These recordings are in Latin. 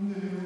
No.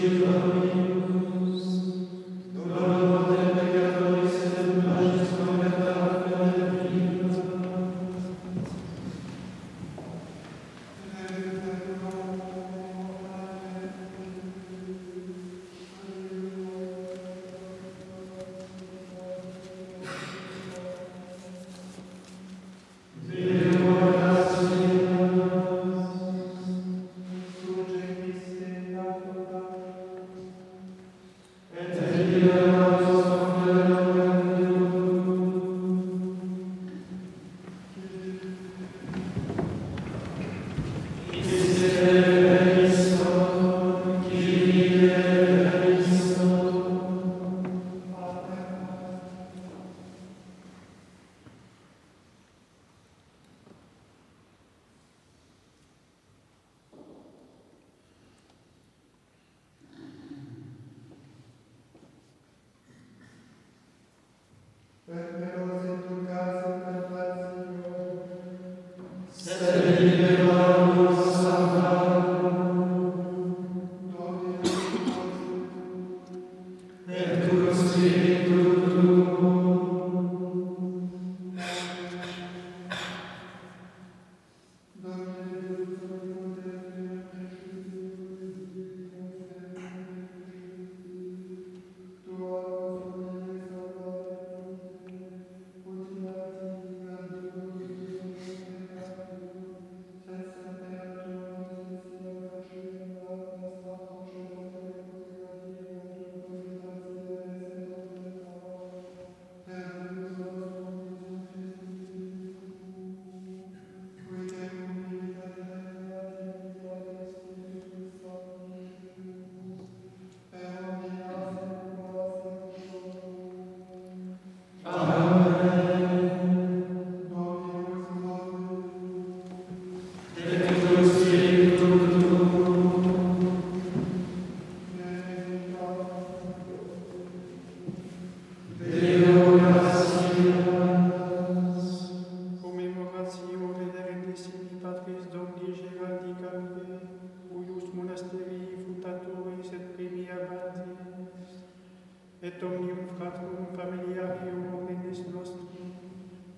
Spirit of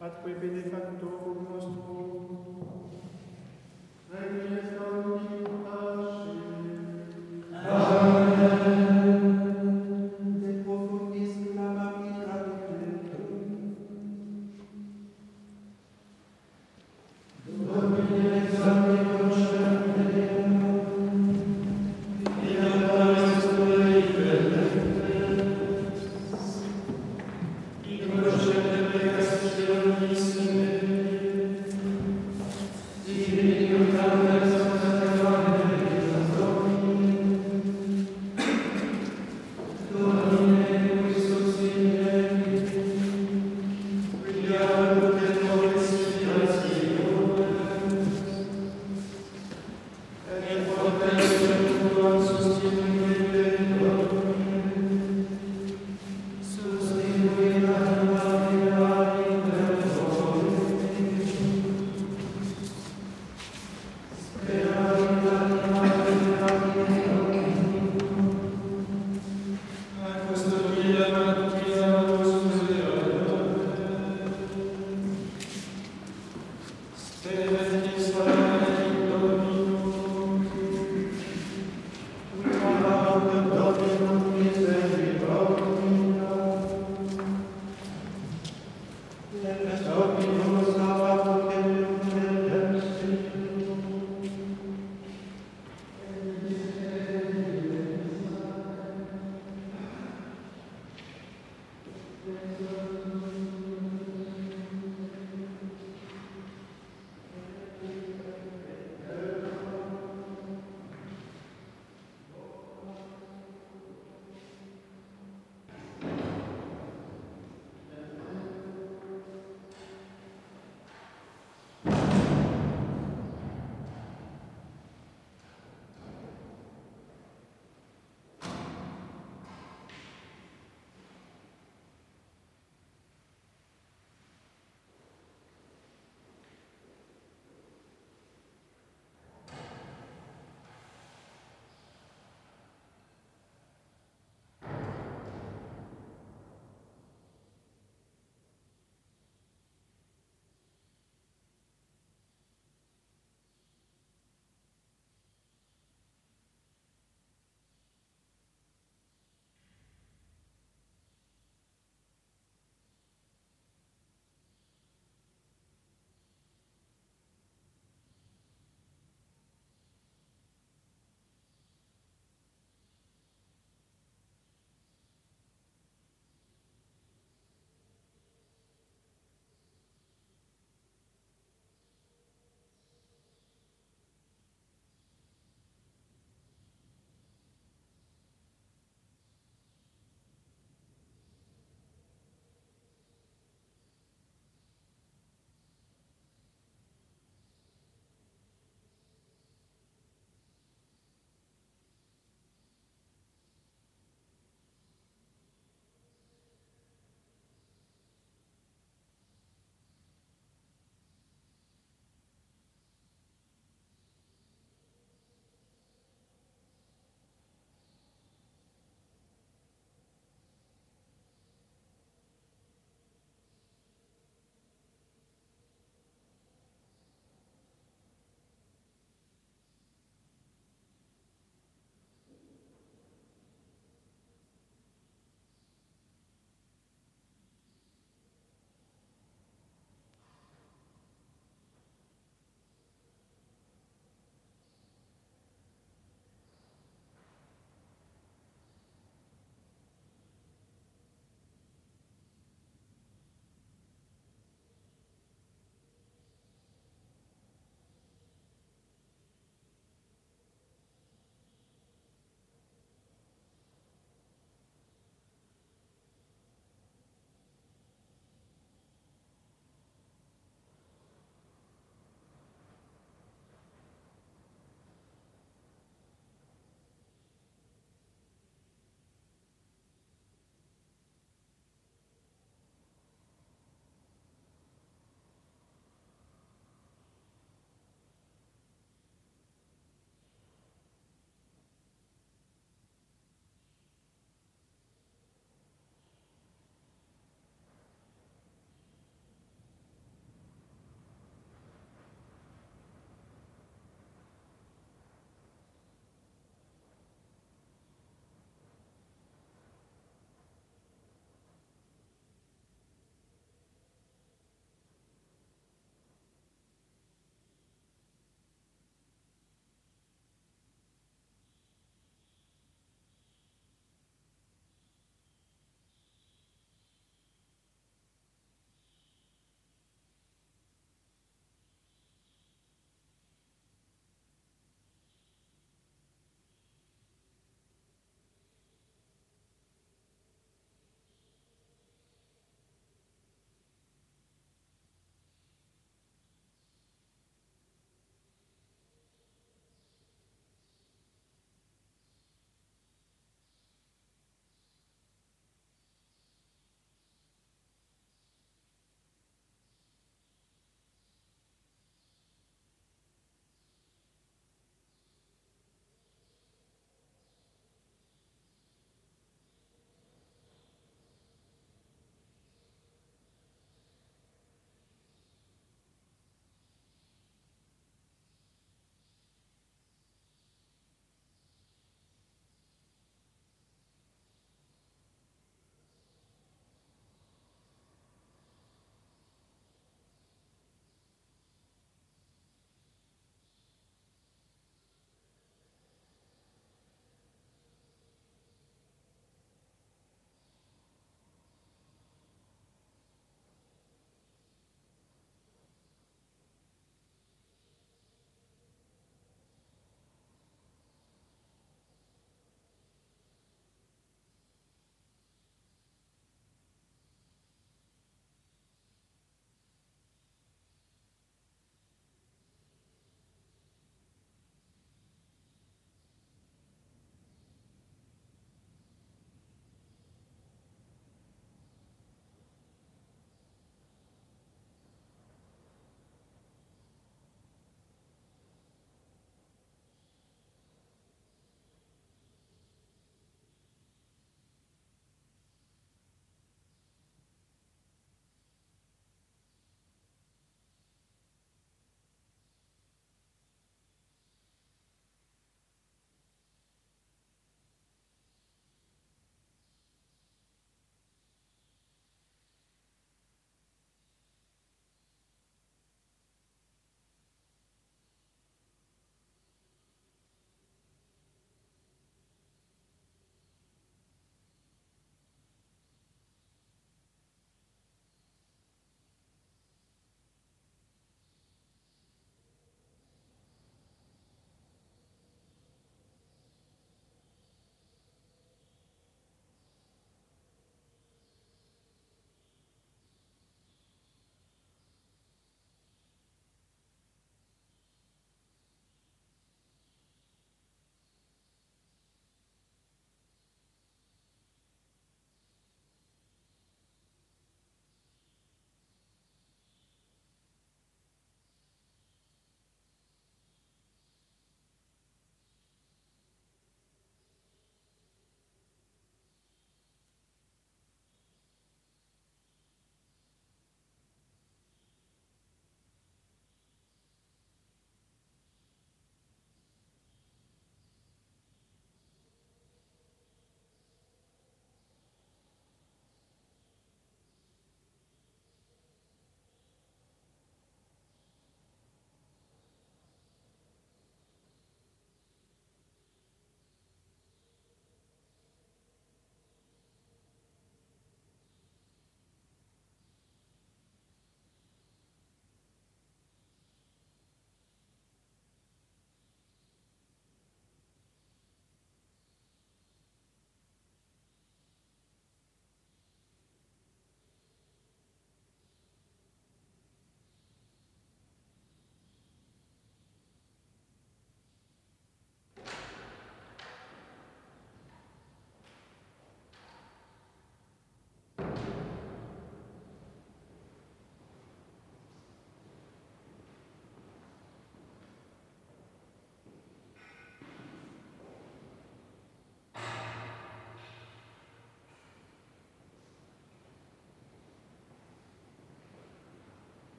atque benefactorum nostrum, regnum